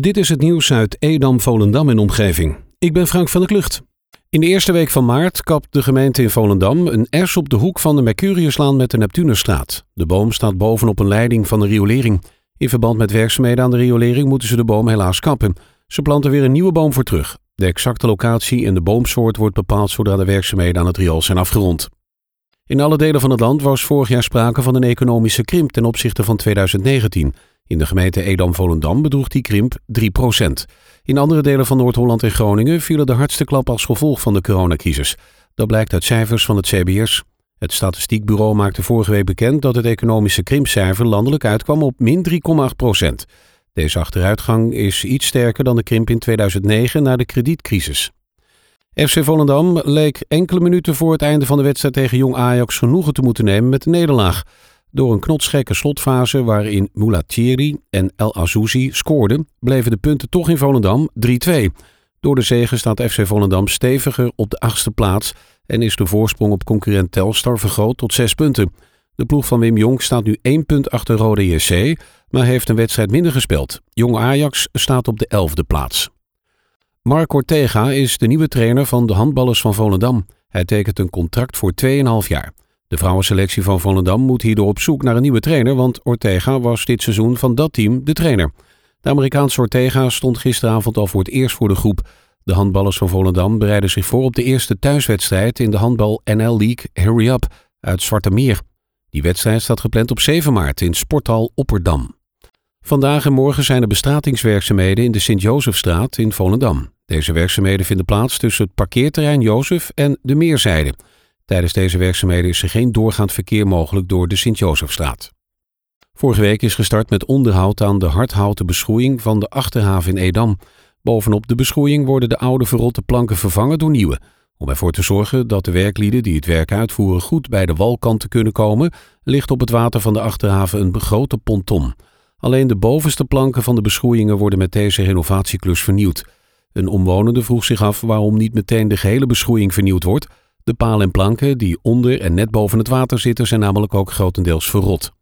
Dit is het nieuws uit Edam, Volendam en omgeving. Ik ben Frank van der Klucht. In de eerste week van maart kapt de gemeente in Volendam een ers op de hoek van de Mercuriuslaan met de Neptunusstraat. De boom staat bovenop een leiding van de riolering. In verband met werkzaamheden aan de riolering moeten ze de boom helaas kappen. Ze planten weer een nieuwe boom voor terug. De exacte locatie en de boomsoort wordt bepaald zodra de werkzaamheden aan het riool zijn afgerond. In alle delen van het land was vorig jaar sprake van een economische krimp ten opzichte van 2019. In de gemeente Edam-Volendam bedroeg die krimp 3% In andere delen van Noord-Holland en Groningen vielen de hardste klap als gevolg van de coronacrisis. Dat blijkt uit cijfers van het CBS. Het Statistiekbureau maakte vorige week bekend dat het economische krimpcijfer landelijk uitkwam op min 3,8% Deze achteruitgang is iets sterker dan de krimp in 2009 na de kredietcrisis. FC Volendam leek enkele minuten voor het einde van de wedstrijd tegen Jong Ajax genoegen te moeten nemen met de nederlaag. Door een knotsgekke slotfase waarin Moulatieri en El Azouzi scoorden, bleven de punten toch in Volendam 3-2. Door de zegen staat FC Volendam steviger op de achtste plaats en is de voorsprong op concurrent Telstar vergroot tot zes punten. De ploeg van Wim Jong staat nu één punt achter Rode JC, maar heeft een wedstrijd minder gespeeld. Jong Ajax staat op de elfde plaats. Mark Ortega is de nieuwe trainer van de handballers van Volendam. Hij tekent een contract voor 2,5 jaar. De vrouwenselectie van Volendam moet hierdoor op zoek naar een nieuwe trainer, want Ortega was dit seizoen van dat team de trainer. De Amerikaanse Ortega stond gisteravond al voor het eerst voor de groep. De handballers van Volendam bereiden zich voor op de eerste thuiswedstrijd in de handbal NL League Hurry Up uit Zwarte Meer. Die wedstrijd staat gepland op 7 maart in Sporthal Opperdam. Vandaag en morgen zijn er bestratingswerkzaamheden in de Sint-Josefstraat in Volendam. Deze werkzaamheden vinden plaats tussen het parkeerterrein Jozef en de Meerzijde. Tijdens deze werkzaamheden is er geen doorgaand verkeer mogelijk door de Sint-Josefstraat. Vorige week is gestart met onderhoud aan de hardhouten beschroeiing van de Achterhaven in Edam. Bovenop de beschroeiing worden de oude verrotte planken vervangen door nieuwe. Om ervoor te zorgen dat de werklieden die het werk uitvoeren goed bij de walkant kunnen komen, ligt op het water van de Achterhaven een grote ponton. Alleen de bovenste planken van de beschroeiingen worden met deze renovatieklus vernieuwd. Een omwonende vroeg zich af waarom niet meteen de gehele beschroeiing vernieuwd wordt. De palen en planken die onder en net boven het water zitten zijn namelijk ook grotendeels verrot.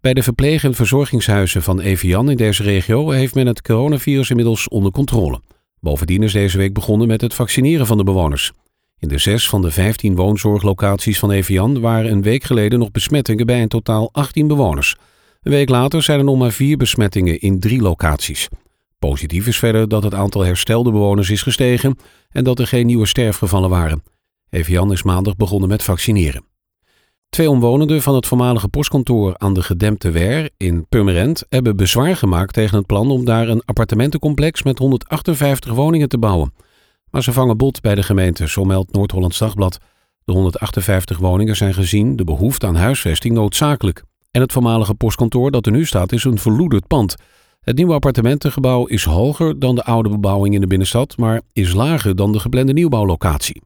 Bij de verpleeg- en verzorgingshuizen van Evian in deze regio heeft men het coronavirus inmiddels onder controle. Bovendien is deze week begonnen met het vaccineren van de bewoners. In de zes van de vijftien woonzorglocaties van Evian waren een week geleden nog besmettingen bij in totaal 18 bewoners. Een week later zijn er nog maar vier besmettingen in drie locaties. Positief is verder dat het aantal herstelde bewoners is gestegen en dat er geen nieuwe sterfgevallen waren. Evian is maandag begonnen met vaccineren. Twee omwonenden van het voormalige postkantoor aan de Gedempte Wer in Purmerend hebben bezwaar gemaakt tegen het plan om daar een appartementencomplex met 158 woningen te bouwen. Maar ze vangen bot bij de gemeente, zo meldt Noord-Hollands Dagblad. De 158 woningen zijn gezien de behoefte aan huisvesting noodzakelijk. En het voormalige postkantoor dat er nu staat is een verloederd pand. Het nieuwe appartementengebouw is hoger dan de oude bebouwing in de binnenstad, maar is lager dan de geplande nieuwbouwlocatie.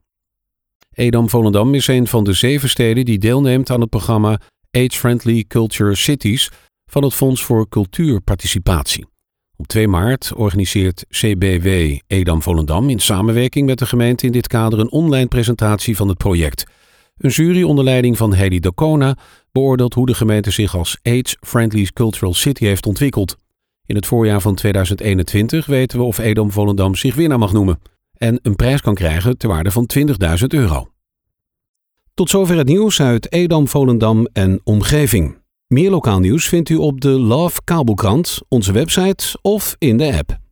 Edam-Volendam is een van de zeven steden die deelneemt aan het programma Age-Friendly Culture Cities van het Fonds voor Cultuurparticipatie. Op 2 maart organiseert CBW Edam-Volendam in samenwerking met de gemeente in dit kader een online presentatie van het project. Een jury onder leiding van Hedy Docona beoordeelt hoe de gemeente zich als Age-Friendly Cultural City heeft ontwikkeld. In het voorjaar van 2021 weten we of Edam-Volendam zich winnaar mag noemen en een prijs kan krijgen ter waarde van 20.000 euro. Tot zover het nieuws uit Edam, Volendam en omgeving. Meer lokaal nieuws vindt u op de Love Kabelkrant, onze website of in de app.